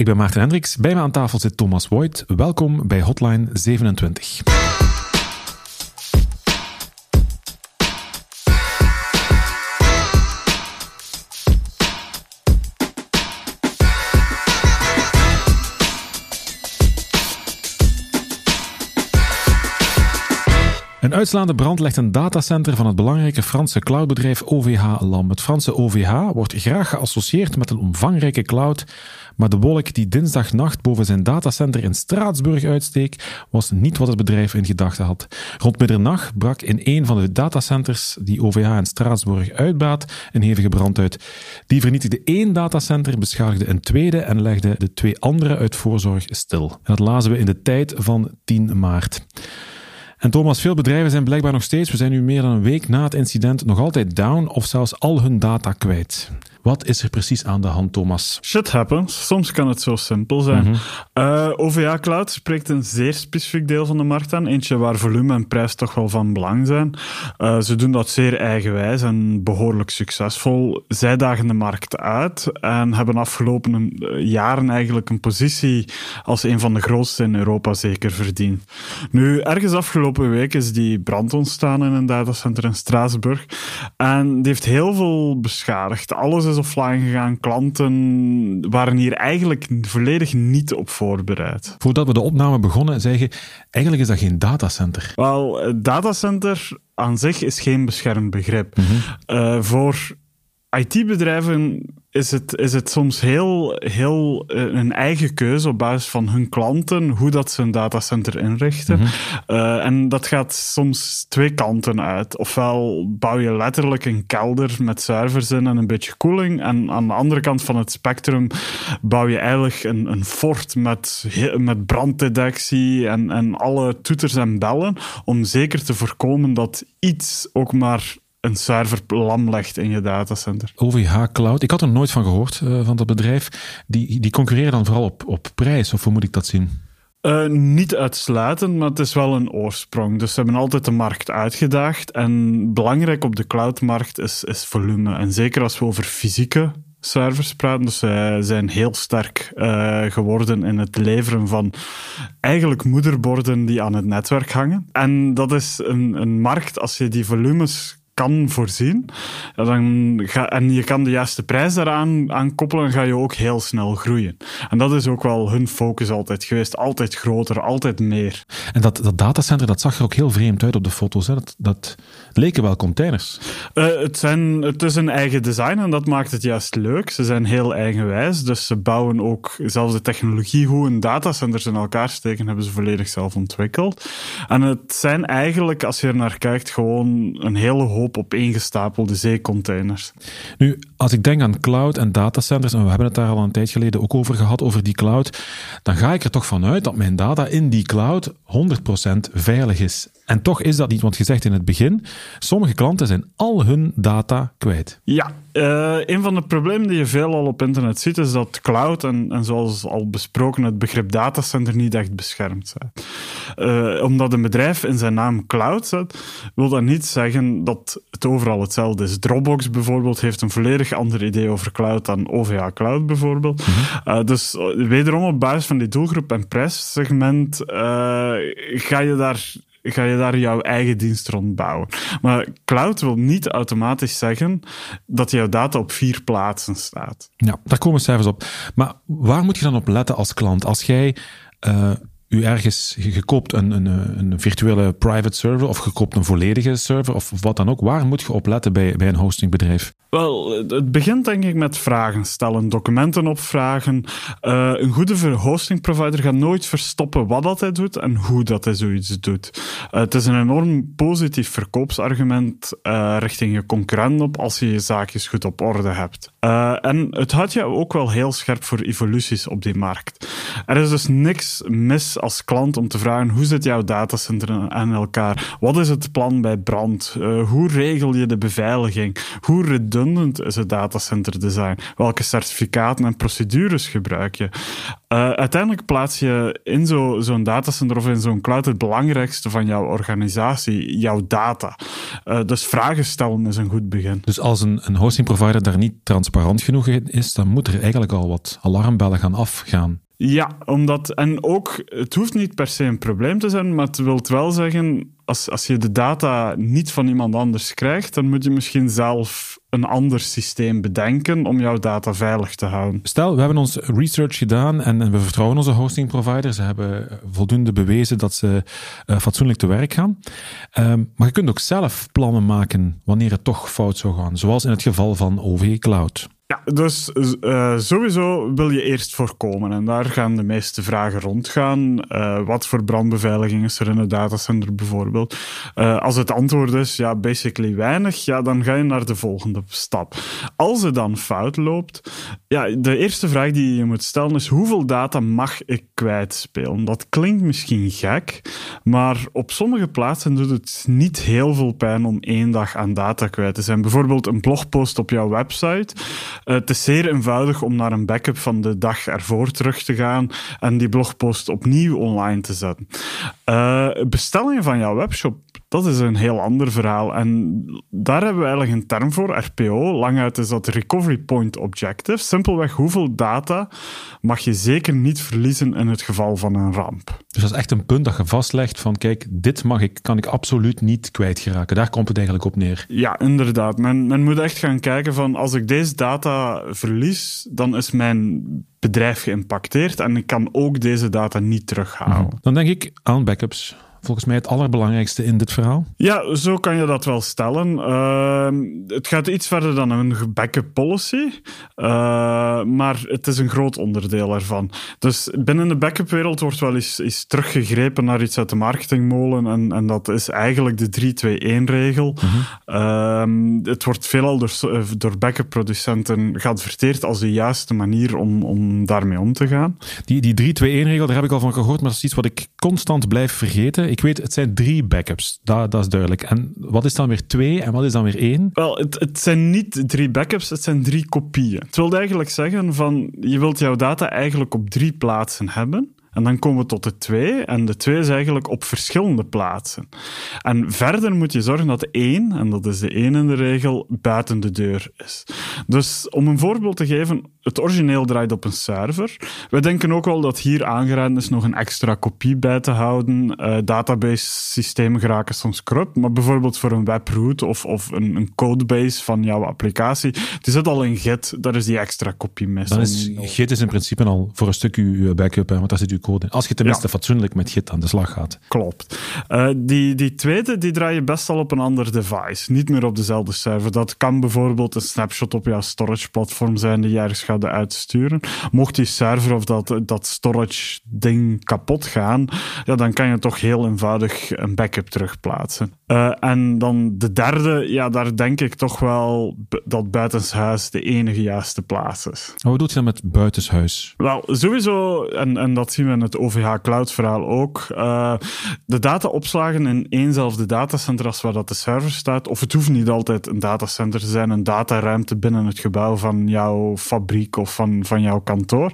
Ik ben Maarten Hendricks. Bij me aan tafel zit Thomas Voigt. Welkom bij Hotline 27. Uitslaande brand legt een datacenter van het belangrijke Franse cloudbedrijf OVH lam. Het Franse OVH wordt graag geassocieerd met een omvangrijke cloud, maar de wolk die dinsdagnacht boven zijn datacenter in Straatsburg uitsteek, was niet wat het bedrijf in gedachten had. Rond middernacht brak in een van de datacenters die OVH in Straatsburg uitbaat een hevige brand uit. Die vernietigde één datacenter, beschadigde een tweede en legde de twee andere uit voorzorg stil. En dat lazen we in de tijd van 10 maart. En Thomas, veel bedrijven zijn blijkbaar nog steeds, we zijn nu meer dan een week na het incident, nog altijd down of zelfs al hun data kwijt. Wat is er precies aan de hand, Thomas? Shit happens. Soms kan het zo simpel zijn. Mhm. Eh, OVA Cloud spreekt een zeer specifiek deel van de markt aan. Eentje waar volume en prijs toch wel van belang zijn. Eh, ze doen dat zeer eigenwijs en behoorlijk succesvol. Zij dagen de markt uit en hebben afgelopen eh, jaren eigenlijk een positie als een van de grootste in Europa zeker verdiend. Nu, ergens afgelopen week is die brand ontstaan in een datacenter in Straatsburg. En die heeft heel veel beschadigd. Alles is offline gegaan. Klanten waren hier eigenlijk volledig niet op voorbereid. Voordat we de opname begonnen, zei je, eigenlijk is dat geen datacenter. Wel, datacenter aan zich is geen beschermd begrip. Uh, voor IT-bedrijven is het, is het soms heel, heel uh, een eigen keuze op basis van hun klanten, hoe dat ze een datacenter inrichten. Mm -hmm. uh, en dat gaat soms twee kanten uit. Ofwel bouw je letterlijk een kelder met servers in en een beetje koeling. En aan de andere kant van het spectrum bouw je eigenlijk een, een fort met, met branddetectie en, en alle toeters en bellen. Om zeker te voorkomen dat iets ook maar een server lam legt in je datacenter. OVH Cloud, ik had er nooit van gehoord uh, van dat bedrijf. Die, die concurreren dan vooral op, op prijs, of hoe moet ik dat zien? Uh, niet uitsluitend, maar het is wel een oorsprong. Dus ze hebben altijd de markt uitgedaagd. En belangrijk op de cloudmarkt is, is volume. En zeker als we over fysieke servers praten. Dus zij zijn heel sterk uh, geworden in het leveren van eigenlijk moederborden die aan het netwerk hangen. En dat is een, een markt, als je die volumes kan voorzien. Ja, dan ga, en je kan de juiste prijs daaraan aan koppelen, ga je ook heel snel groeien. En dat is ook wel hun focus altijd geweest. Altijd groter, altijd meer. En dat, dat datacenter, dat zag er ook heel vreemd uit op de foto's. Hè? Dat, dat leken wel containers. Uh, het, zijn, het is een eigen design en dat maakt het juist leuk. Ze zijn heel eigenwijs, dus ze bouwen ook zelfs de technologie hoe een datacenters in elkaar steken, hebben ze volledig zelf ontwikkeld. En het zijn eigenlijk, als je er naar kijkt, gewoon een hele hoop op ingestapelde zeecontainers. Nu, als ik denk aan cloud en datacenters, en we hebben het daar al een tijd geleden ook over gehad, over die cloud, dan ga ik er toch vanuit dat mijn data in die cloud 100% veilig is. En toch is dat niet, want je zegt in het begin, sommige klanten zijn al hun data kwijt. Ja, uh, een van de problemen die je veelal op internet ziet, is dat cloud en, en zoals al besproken, het begrip datacenter niet echt beschermd zijn. Uh, omdat een bedrijf in zijn naam cloud zet, wil dat niet zeggen dat het overal hetzelfde is. Dropbox bijvoorbeeld heeft een volledig ander idee over cloud dan OVH Cloud bijvoorbeeld. Mm -hmm. uh, dus wederom op basis van die doelgroep en prijssegment ga je daar ga je daar jouw eigen dienst rond bouwen. Maar cloud wil niet automatisch zeggen dat jouw data op vier plaatsen staat. Ja, daar komen cijfers op. Maar waar moet je dan op letten als klant? Als jij uh, u ergens gekoopt een, een, een virtuele private server of gekoopt een volledige server of wat dan ook, waar moet je op letten bij, bij een hostingbedrijf? Wel, het begint denk ik met vragen stellen, documenten opvragen. Uh, een goede hostingprovider gaat nooit verstoppen wat dat hij doet en hoe dat hij zoiets doet. Het is een enorm positief verkoopsargument uh, richting je concurrent op als je je zaakjes goed op orde hebt. en het houdt je ook wel heel scherp voor evoluties op die markt. Er is dus niks mis als klant om te vragen hoe zit jouw datacenter aan elkaar? Wat is het plan bij brand? Hoe regel je de beveiliging? Hoe redundant is het datacenter design? Welke certificaten en procedures gebruik je? Uh, uiteindelijk plaats je in zo'n datacenter of in zo'n cloud het belangrijkste van jouw organisatie, jouw data. Uh, dus vragen stellen is een goed begin. Dus als een, een hosting provider daar niet transparant genoeg in is, dan moet er eigenlijk al wat alarmbellen gaan afgaan. Ja, omdat, en ook, het hoeft niet per se een probleem te zijn, maar het wil wel zeggen, als, als je de data niet van iemand anders krijgt, dan moet je misschien zelf een ander systeem bedenken om jouw data veilig te houden. Stel, we hebben ons research gedaan en, we vertrouwen onze hosting providers. Ze hebben voldoende bewezen dat ze uh, fatsoenlijk te werk gaan. Um, maar je kunt ook zelf plannen maken wanneer het toch fout zou gaan, zoals in het geval van OV Cloud. Ja, dus uh, sowieso wil je eerst voorkomen. En daar gaan de meeste vragen rondgaan. Uh, wat voor brandbeveiliging is er in het datacenter bijvoorbeeld? Uh, als het antwoord is, ja, basically weinig, ja, dan ga je naar de volgende stap. Als het dan fout loopt, ja, de eerste vraag die je moet stellen is, hoeveel data mag ik kwijtspelen? Dat klinkt misschien gek, maar op sommige plaatsen doet het niet heel veel pijn om één dag aan data kwijt te zijn. Bijvoorbeeld een blogpost op jouw website uh, het is zeer eenvoudig om naar een backup van de dag ervoor terug te gaan en die blogpost opnieuw online te zetten. Uh, bestellingen van jouw webshop dat is een heel ander verhaal. En daar hebben we eigenlijk een term voor, RPO. Languit is dat Recovery Point Objective. Simpelweg, hoeveel data mag je zeker niet verliezen in het geval van een ramp. Dus dat is echt een punt dat je vastlegt van, kijk, dit mag ik, kan ik absoluut niet kwijtgeraken. Daar komt het eigenlijk op neer. Ja, inderdaad. Men, men moet echt gaan kijken van, als ik deze data verlies, dan is mijn bedrijf geïmpacteerd en ik kan ook deze data niet terughalen. Mhm. Dan denk ik aan backups volgens mij het allerbelangrijkste in dit verhaal? Ja, zo kan je dat wel stellen. Uh, het gaat iets verder dan een backup policy, uh, maar het is een groot onderdeel ervan. Dus binnen de backup-wereld wordt wel eens, eens teruggegrepen naar iets uit de marketingmolen en, en dat is eigenlijk de 3-2-1-regel. Mm -hmm. uh, het wordt veelal door, door backup-producenten geadverteerd als de juiste manier om, om daarmee om te gaan. Die, die 3-2-1-regel, daar heb ik al van gehoord, maar dat is iets wat ik constant blijf vergeten ik weet, het zijn drie backups. Dat, dat is duidelijk. En wat is dan weer twee en wat is dan weer één? Wel, het, het zijn niet drie backups, het zijn drie kopieën. Het wil eigenlijk zeggen van, je wilt jouw data eigenlijk op drie plaatsen hebben. En dan komen we tot de twee. En de twee is eigenlijk op verschillende plaatsen. En verder moet je zorgen dat de één, en dat is de één in de regel, buiten de deur is. Dus om een voorbeeld te geven, het origineel draait op een server. We denken ook wel dat hier aangeraden is nog een extra kopie bij te houden. Uh, database-systemen geraken soms corrupt, maar bijvoorbeeld voor een webroot of, of een, een, codebase van jouw applicatie, die zit al in Git, daar is die extra kopie mis. Dan is Git is in principe al voor een stuk uw backup, hè, want daar zit uw code. Als je tenminste fatsoenlijk met Git aan de slag gaat. Klopt. Uh, die, die tweede, die draai je best al op een ander device, niet meer op dezelfde server. Dat kan bijvoorbeeld een snapshot op jouw storage-platform zijn die je ergens gaat uitsturen. Mocht die server of dat, dat storage ding kapot gaan, ja, dan kan je toch heel eenvoudig een backup terugplaatsen. Uh, en dan de derde, ja, daar denk ik toch wel dat buitenshuis de enige juiste plaats is. Wat doet je dan met buitenshuis? Wel, sowieso, en, en dat zien we in het OVH Cloud verhaal ook, uh, de data opslagen in éénzelfde datacenter als waar dat de server staat, of het hoeft niet altijd een datacenter te zijn, een dataruimte binnen het gebouw van jouw fabriek of van, van jouw kantoor.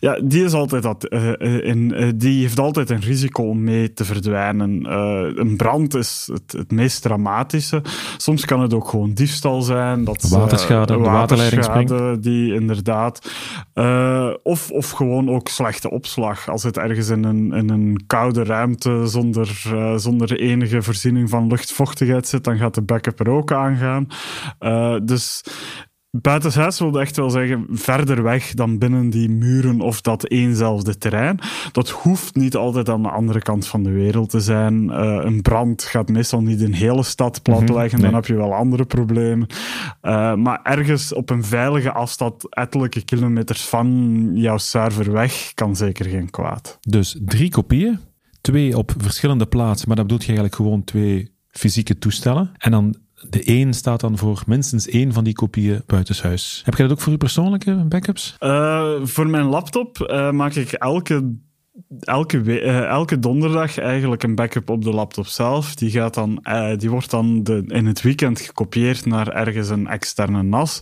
Ja, die, is altijd dat, uh, in, die heeft altijd een risico om mee te verdwijnen. een brand is het, het, meest dramatische. Soms kan het ook gewoon diefstal zijn. Dat, waterschade, de waterleiding Die inderdaad. of, of gewoon ook slechte opslag. Als het ergens in een, in een koude ruimte zonder, zonder enige voorziening van luchtvochtigheid zit, dan gaat de backup er ook aangaan. dus Buitenshuis wilde echt wel zeggen verder weg dan binnen die muren of dat eenzelfde terrein. Dat hoeft niet altijd aan de andere kant van de wereld te zijn. Uh, een brand gaat meestal niet een hele stad platleggen, mm dan heb je wel andere problemen. Uh, maar ergens op een veilige afstand, ettelijke kilometers van jouw server weg, kan zeker geen kwaad. Dus drie kopieën, twee op verschillende plaatsen, maar dat bedoelt je eigenlijk gewoon twee fysieke toestellen. En dan de één staat dan voor minstens één van die kopieën buitenshuis. Heb je dat ook voor je persoonlijke backups? Uh, voor mijn laptop uh, maak ik elke elke, uh, elke donderdag eigenlijk een backup op de laptop zelf. Die, gaat dan, uh, die wordt dan de, in het weekend gekopieerd naar ergens een externe NAS.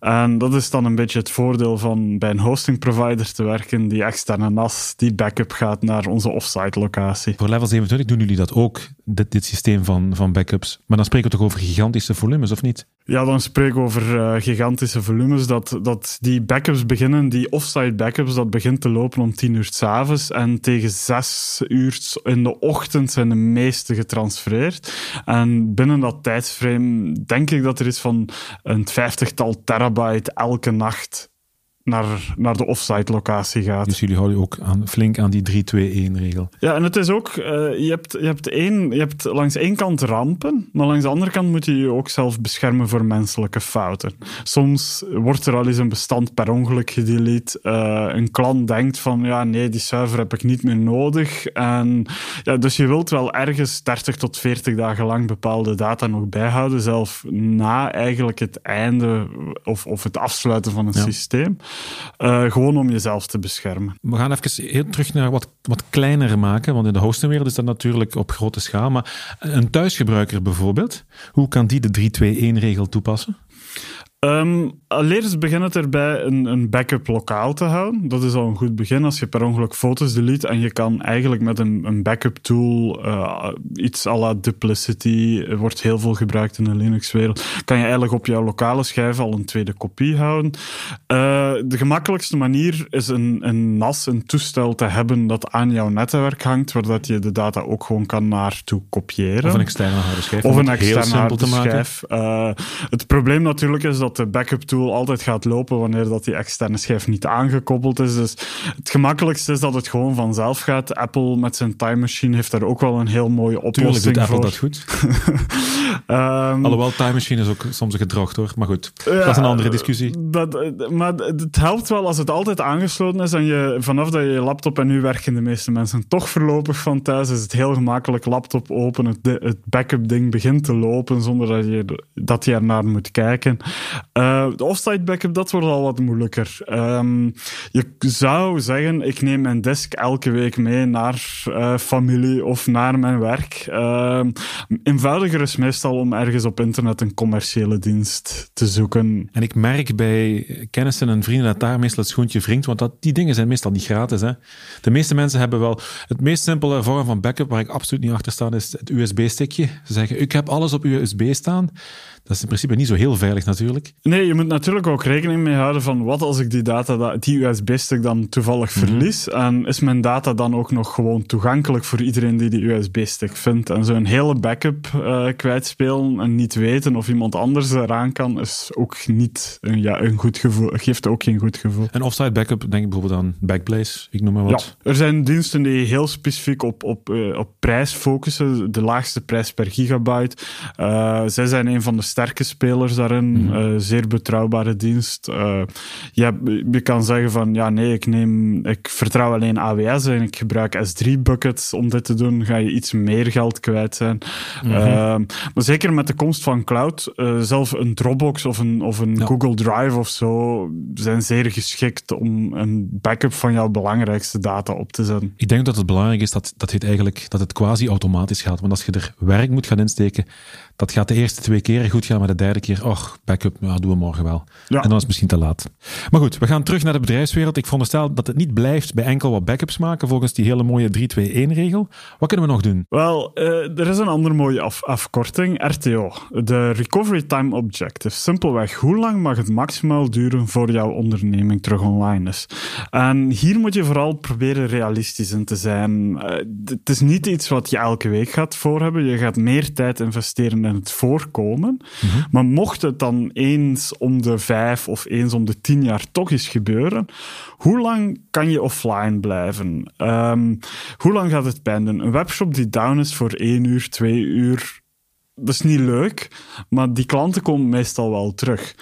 En dat is dan een beetje het voordeel van bij een hosting provider te werken. Die externe NAS, die backup gaat naar onze offsite locatie. Voor level 27 doen jullie dat ook, dit, dit systeem van, van backups. Maar dan spreken we toch over gigantische volumes, of niet? Ja, dan spreken we over uh, gigantische volumes. Dat, dat die backups beginnen, die offsite backups, dat begint te lopen om tien uur s'avonds. En tegen zes uur in de ochtend zijn de meeste getransfereerd. En binnen dat tijdsframe denk ik dat er is van een vijftigtal terabyte elke nacht naar, naar de offsite locatie gaat. Dus jullie houden ook aan, flink aan die 3-2-1-regel. Ja, en het is ook, uh, je, hebt, je, hebt één, je hebt langs één kant rampen, maar langs de andere kant moet je je ook zelf beschermen voor menselijke fouten. Soms wordt er al eens een bestand per ongeluk gedelete. Uh, een klant denkt van, ja, nee, die server heb ik niet meer nodig. En, ja, dus je wilt wel ergens 30 tot 40 dagen lang bepaalde data nog bijhouden, zelf na eigenlijk het einde of, of het afsluiten van een ja. systeem. Uh, gewoon om jezelf te beschermen. We gaan even heel terug naar wat, wat kleiner maken, want in de hostingwereld is dat natuurlijk op grote schaal. Maar een thuisgebruiker bijvoorbeeld, hoe kan die de 3-2-1-regel toepassen? Um, allereerst begin het erbij een, een backup lokaal te houden. Dat is al een goed begin als je per ongeluk foto's delete en je kan eigenlijk met een, een backup tool, uh, iets à la Duplicity, wordt heel veel gebruikt in de Linux-wereld, kan je eigenlijk op jouw lokale schijf al een tweede kopie houden. Uh, de gemakkelijkste manier is een, een NAS, een toestel te hebben dat aan jouw netwerk hangt, waar dat je de data ook gewoon kan naartoe kopiëren. Of een externe harde schijf. Of een externe harde schijf. Uh, het probleem natuurlijk is dat dat de backup tool altijd gaat lopen wanneer dat die externe schijf niet aangekoppeld is. Dus het gemakkelijkste is dat het gewoon vanzelf gaat. Apple met zijn Time Machine heeft daar ook wel een heel mooie oplossing Tuurlijk doet voor. Apple dat goed. um, Alhoewel, Time Machine is ook soms gedrocht hoor. Maar goed, ja, dat is een andere discussie. Dat, maar het helpt wel als het altijd aangesloten is en je vanaf dat je je laptop, en nu werken de meeste mensen toch voorlopig van thuis, is het heel gemakkelijk laptop open, het, het backup ding begint te lopen zonder dat je, dat je ernaar moet kijken. Uh, de offsite backup, dat wordt al wat moeilijker. Um, je zou zeggen, ik neem mijn disk elke week mee naar uh, familie of naar mijn werk. Uh, eenvoudiger is meestal om ergens op internet een commerciële dienst te zoeken. En ik merk bij kennissen en vrienden dat daar meestal het schoentje wringt, want dat, die dingen zijn meestal niet gratis. Hè? De meeste mensen hebben wel het meest simpele vorm van backup, waar ik absoluut niet achter sta, is het USB-stickje. Ze zeggen, ik heb alles op USB staan. Dat is in principe niet zo heel veilig natuurlijk. Nee, je moet natuurlijk ook rekening mee houden van wat als ik die data, die USB-stick dan toevallig mm -hmm. verlies. En is mijn data dan ook nog gewoon toegankelijk voor iedereen die die USB-stick vindt? En zo'n hele backup uh, kwijtspelen en niet weten of iemand anders eraan kan, is ook niet een, ja, een goed gevoel. Geeft ook geen goed gevoel. En offsite backup, denk ik bijvoorbeeld aan Backblaze, ik noem maar wat. Ja, er zijn diensten die heel specifiek op, op, uh, op prijs focussen. De laagste prijs per gigabyte. Uh, zij zijn een van de sterke spelers daarin. Mm -hmm. uh, zeer betrouwbare dienst. Uh, je, je kan zeggen van ja, nee, ik, neem, ik vertrouw alleen AWS en ik gebruik S3 buckets om dit te doen. Ga je iets meer geld kwijt zijn. Mm -hmm. uh, maar zeker met de komst van cloud, zelf een Dropbox of een, of een ja. Google Drive of zo zijn zeer geschikt om een backup van jouw belangrijkste data op te zetten. Ik denk dat het belangrijk is dat, dat, het, eigenlijk, dat het quasi automatisch gaat. Want als je er werk moet gaan insteken, dat gaat de eerste twee keren goed gaan, maar de derde keer, och, backup, ja, doen we morgen wel. Ja. En dan is het misschien te laat. Maar goed, we gaan terug naar de bedrijfswereld. Ik veronderstel dat het niet blijft bij enkel wat backups maken volgens die hele mooie 3-2-1-regel. Wat kunnen we nog doen? Wel, uh, er is een andere mooie af afkorting, RTO. De Recovery Time Objective. Simpelweg, hoe lang mag het maximaal duren voor jouw onderneming terug online is? En hier moet je vooral proberen realistisch in te zijn. Uh, het is niet iets wat je elke week gaat voorhebben. Je gaat meer tijd investeren in het voorkomen. -hmm. Maar mocht het dan eens om de vijf of eens om de tien jaar toch eens gebeuren, hoe lang kan je offline blijven? Um, hoe lang gaat het pijn doen? Een webshop die down is voor één uur, twee uur, dat is niet leuk, maar die klanten komen meestal wel terug.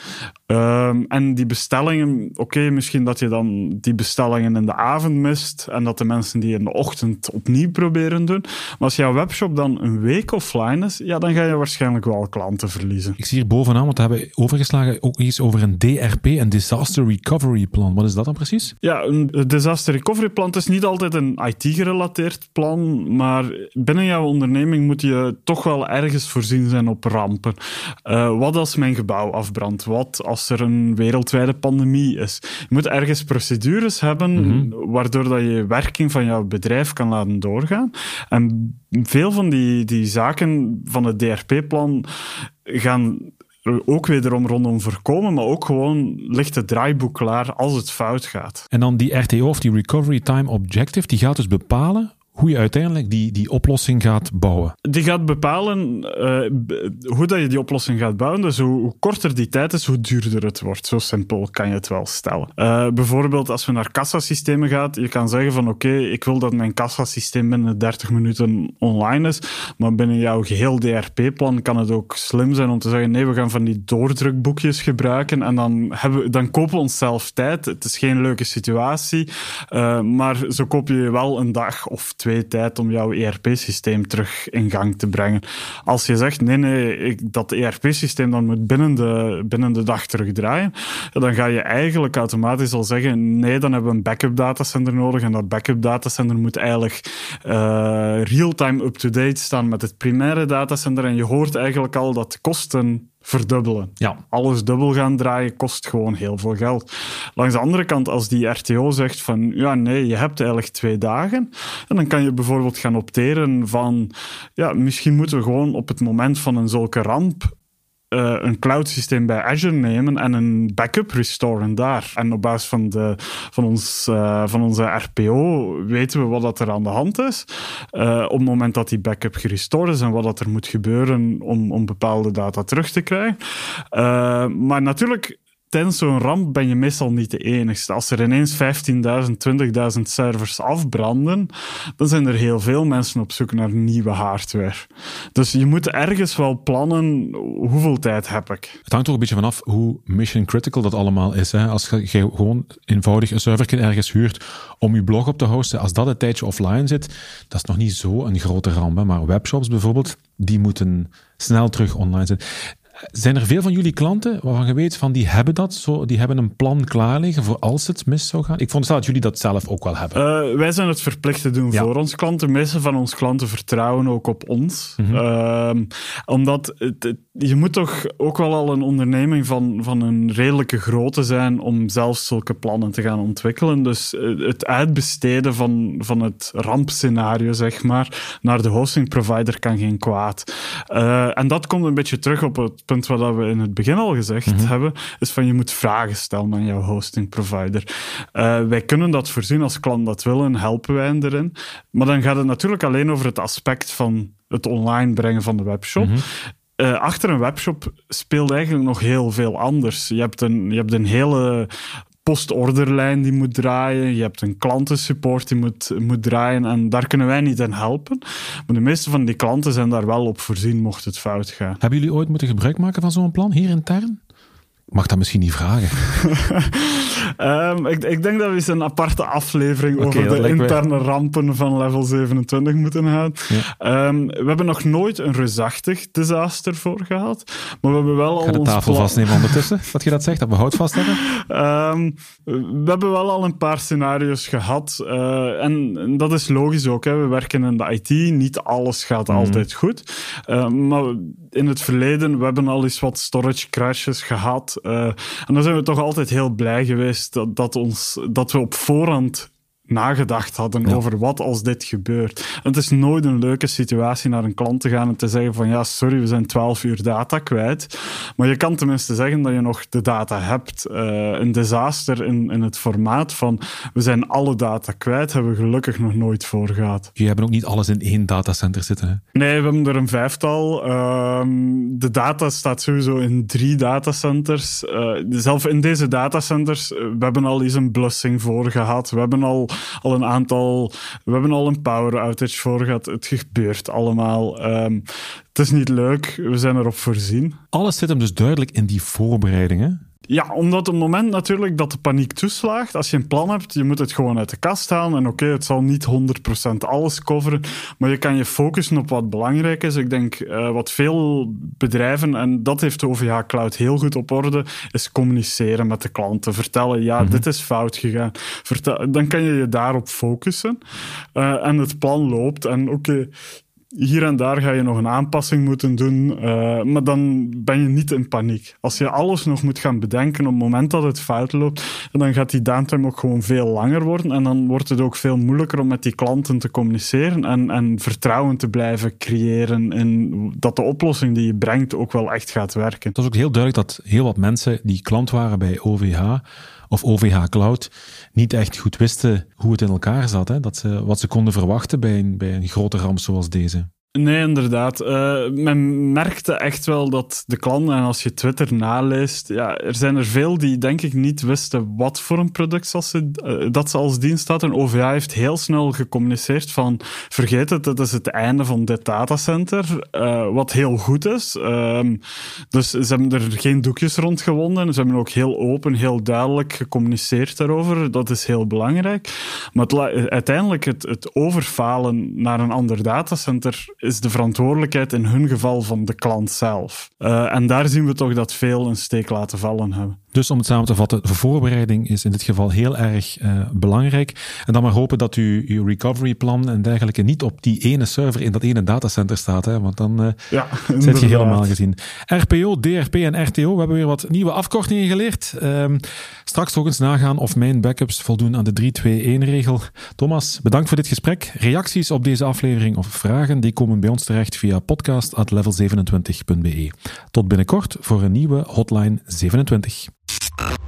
Ehm, en die bestellingen, oké, misschien dat je dan die bestellingen in de avond mist en dat de mensen die in de ochtend opnieuw proberen doen. Maar als jouw webshop dan een week offline is, ja, dan ga je waarschijnlijk wel klanten verliezen. Ik zie hier bovenaan, want we hebben overgeslagen ook iets over een DRP, een Disaster Recovery Plan. Wat is dat dan precies? Ja, een Disaster Recovery Plan is niet altijd een IT-gerelateerd plan, maar binnen jouw onderneming moet je toch wel ergens voorzien zijn op rampen. Uh, wat als mijn gebouw afbrandt? Wat als als er een wereldwijde pandemie is. Je moet ergens procedures hebben mhm. waardoor dat je werking van jouw bedrijf kan laten doorgaan. En veel van die, die zaken van het DRP-plan gaan ook wederom rondom voorkomen, maar ook gewoon ligt het draaiboek klaar als het fout gaat. En dan die RTO of die Recovery Time Objective, die gaat dus bepalen hoe je uiteindelijk die, die oplossing gaat bouwen. Die gaat bepalen uh, hoe dat je die oplossing gaat bouwen. Dus hoe, korter die tijd is, hoe duurder het wordt. Zo simpel kan je het wel stellen. Uh, bijvoorbeeld als we naar kassasystemen gaan, je kan zeggen van oké, ik wil dat mijn kassasysteem binnen 30 minuten online is, maar binnen jouw geheel DRP-plan kan het ook slim zijn om te zeggen nee, we gaan van die doordrukboekjes gebruiken en dan, hebben, dan kopen we onszelf tijd. Het is geen leuke situatie, uh, maar zo koop je wel een dag of twee tijd om jouw ERP-systeem terug in gang te brengen. Als je zegt, nee, nee, ik, dat ERP-systeem dan moet binnen de, binnen de dag terugdraaien, dan ga je eigenlijk automatisch al zeggen, nee, dan hebben we een backup datacenter nodig en dat backup datacenter moet eigenlijk uh, real-time up-to-date staan met het primaire datacenter en je hoort eigenlijk al dat kosten verdubbelen. Ja. Alles dubbel gaan draaien kost gewoon heel veel geld. Langs de andere kant, als die RTO zegt van ja, nee, je hebt eigenlijk twee dagen, en dan kan je bijvoorbeeld gaan opteren van ja, misschien moeten we gewoon op het moment van een zulke ramp uh, een cloud systeem bij Azure nemen en een backup restoren daar. En op basis van, de, van, ons, uh, van onze RPO weten we wat dat er aan de hand is. Uh, op het moment dat die backup gerestored is en wat dat er moet gebeuren om, om bepaalde data terug te krijgen. maar natuurlijk, tijdens zo'n ramp ben je meestal niet de enigste. Als er ineens 15.000, 20.000 servers afbranden, dan zijn er heel veel mensen op zoek naar nieuwe hardware. Dus je moet ergens wel plannen hoeveel tijd heb ik. Het hangt toch een beetje vanaf hoe mission critical dat allemaal is. Hè? Als je gewoon eenvoudig een server ergens huurt om je blog op te hosten, als dat een tijdje offline zit, dat is nog niet zo een grote ramp. Maar webshops bijvoorbeeld, die moeten snel terug online zijn. Zijn er veel van jullie klanten waarvan je weet van die hebben dat, zo, die hebben een plan klaar liggen voor als het mis zou gaan? Ik vond dat jullie dat zelf ook wel hebben. Uh, wij zijn het verplicht te doen voor onze klanten. De meeste van onze klanten vertrouwen ook op ons. Mm -hmm. omdat het, je moet toch ook wel al een onderneming van, van een redelijke grootte zijn om zelf zulke plannen te gaan ontwikkelen. Dus eh, het uitbesteden van, van het rampscenario, zeg maar, naar de hosting provider kan geen kwaad. Uh, en dat komt een beetje terug op het punt wat we in het begin al gezegd mhm. hebben, is van je moet vragen stellen aan jouw hosting provider. Uh, wij kunnen dat voorzien als klant dat willen, helpen wij erin. Maar dan gaat het natuurlijk alleen over het aspect van het online brengen van de webshop. Mm achter een webshop speelt eigenlijk nog heel veel anders. Je hebt een, je hebt een hele postorderlijn die moet draaien. Je hebt een klantensupport die moet, moet draaien. En daar kunnen wij niet in helpen. Maar de meeste van die klanten zijn daar wel op voorzien, mocht het fout gaan. Hebben jullie ooit moeten gebruik maken van zo'n plan hier intern? Mag dat misschien niet vragen. um, ik, ik, denk dat we eens een aparte aflevering over de interne rampen van level 27 moeten houden. Um, we hebben nog nooit een reusachtig disaster voor gehad. Maar we hebben wel al. Ga de tafel vastnemen ondertussen, dat je dat zegt, dat we hout vast hebben? Um, we hebben wel al een paar scenario's gehad. Uh, en, dat is logisch ook. Hè. We werken in de IT. Niet alles gaat mhm. altijd goed. Uh, maar in het verleden, we hebben al eens wat storage crashes gehad. Uh, en dan zijn we toch altijd heel blij geweest dat, dat, ons, dat we op voorhand nagedacht hadden over wat als dit gebeurt. het is nooit een leuke situatie naar een klant te gaan en te zeggen van ja, sorry, we zijn 12 uur data kwijt. Maar je kan tenminste zeggen dat je nog de data hebt. Uh, een disaster in, in het formaat van we zijn alle data kwijt, hebben we gelukkig nog nooit voor gehad. Je hebben ook niet alles in één datacenter zitten. Hè? Nee, we hebben er een vijftal. Uh, de data staat sowieso in drie datacenters. Uh, zelf in deze datacenters, we hebben al eens een blussing voor gehad. We hebben al al een aantal. We hebben al een power outage voor gehad. Het gebeurt allemaal. Ehm, het is niet leuk. We zijn erop voorzien. Alles zit hem dus duidelijk in die voorbereidingen. Ja, omdat op het moment natuurlijk dat de paniek toeslaagt, als je een plan hebt, je moet het gewoon uit de kast halen. En oké, het zal niet 100% alles coveren, maar je kan je focussen op wat belangrijk is. Ik denk uh, wat veel bedrijven, en dat heeft de OVH Cloud heel goed op orde, is communiceren met de klanten. Vertellen, ja, mm dit is fout gegaan. Vertel, dan kan je je daarop focussen. Uh, en het plan loopt. En oké, hier en daar ga je nog een aanpassing moeten doen, uh, maar dan ben je niet in paniek. Als je alles nog moet gaan bedenken op het moment dat het fout loopt, dan gaat die downtime ook gewoon veel langer worden en dan wordt het ook veel moeilijker om met die klanten te communiceren en, en vertrouwen te blijven creëren in dat de oplossing die je brengt ook wel echt gaat werken. Het is ook heel duidelijk dat heel wat mensen die klant waren bij OVH of OVH Cloud niet echt goed wisten hoe het in elkaar zat. Hè? Dat ze, wat ze konden verwachten bij een, bij een grote ramp zoals deze. Nee, inderdaad. Uh, men merkte echt wel dat de klanten, en als je Twitter naleest, ja, er zijn er veel die denk ik niet wisten wat voor een product ze, uh, dat ze als dienst hadden. OVA heeft heel snel gecommuniceerd van vergeet het, het is het einde van dit datacenter, uh, wat heel goed is. Ehm, dus ze hebben er geen doekjes rond gewonnen. Ze hebben ook heel open, heel duidelijk gecommuniceerd daarover. Dat is heel belangrijk. Maar uiteindelijk het, het overfalen naar een ander datacenter is de verantwoordelijkheid in hun geval van de klant zelf. Uh, en daar zien we toch dat veel een steek laten vallen hebben. Dus om het samen te vatten, de voorbereiding is in dit geval heel erg uh, belangrijk. En dan maar hopen dat u uw recovery plan en dergelijke niet op die ene server in dat ene datacenter staat. Hè? Want dan uh, ja, zit je helemaal gezien. RPO, DRP en RTO, we hebben weer wat nieuwe afkortingen geleerd. Um, straks nog eens nagaan of mijn backups voldoen aan de 3-2-1-regel. Thomas, bedankt voor dit gesprek. Reacties op deze aflevering of vragen, die komen bij ons terecht via podcast.level27.be. Tot binnenkort voor een nieuwe Hotline 27. Uh.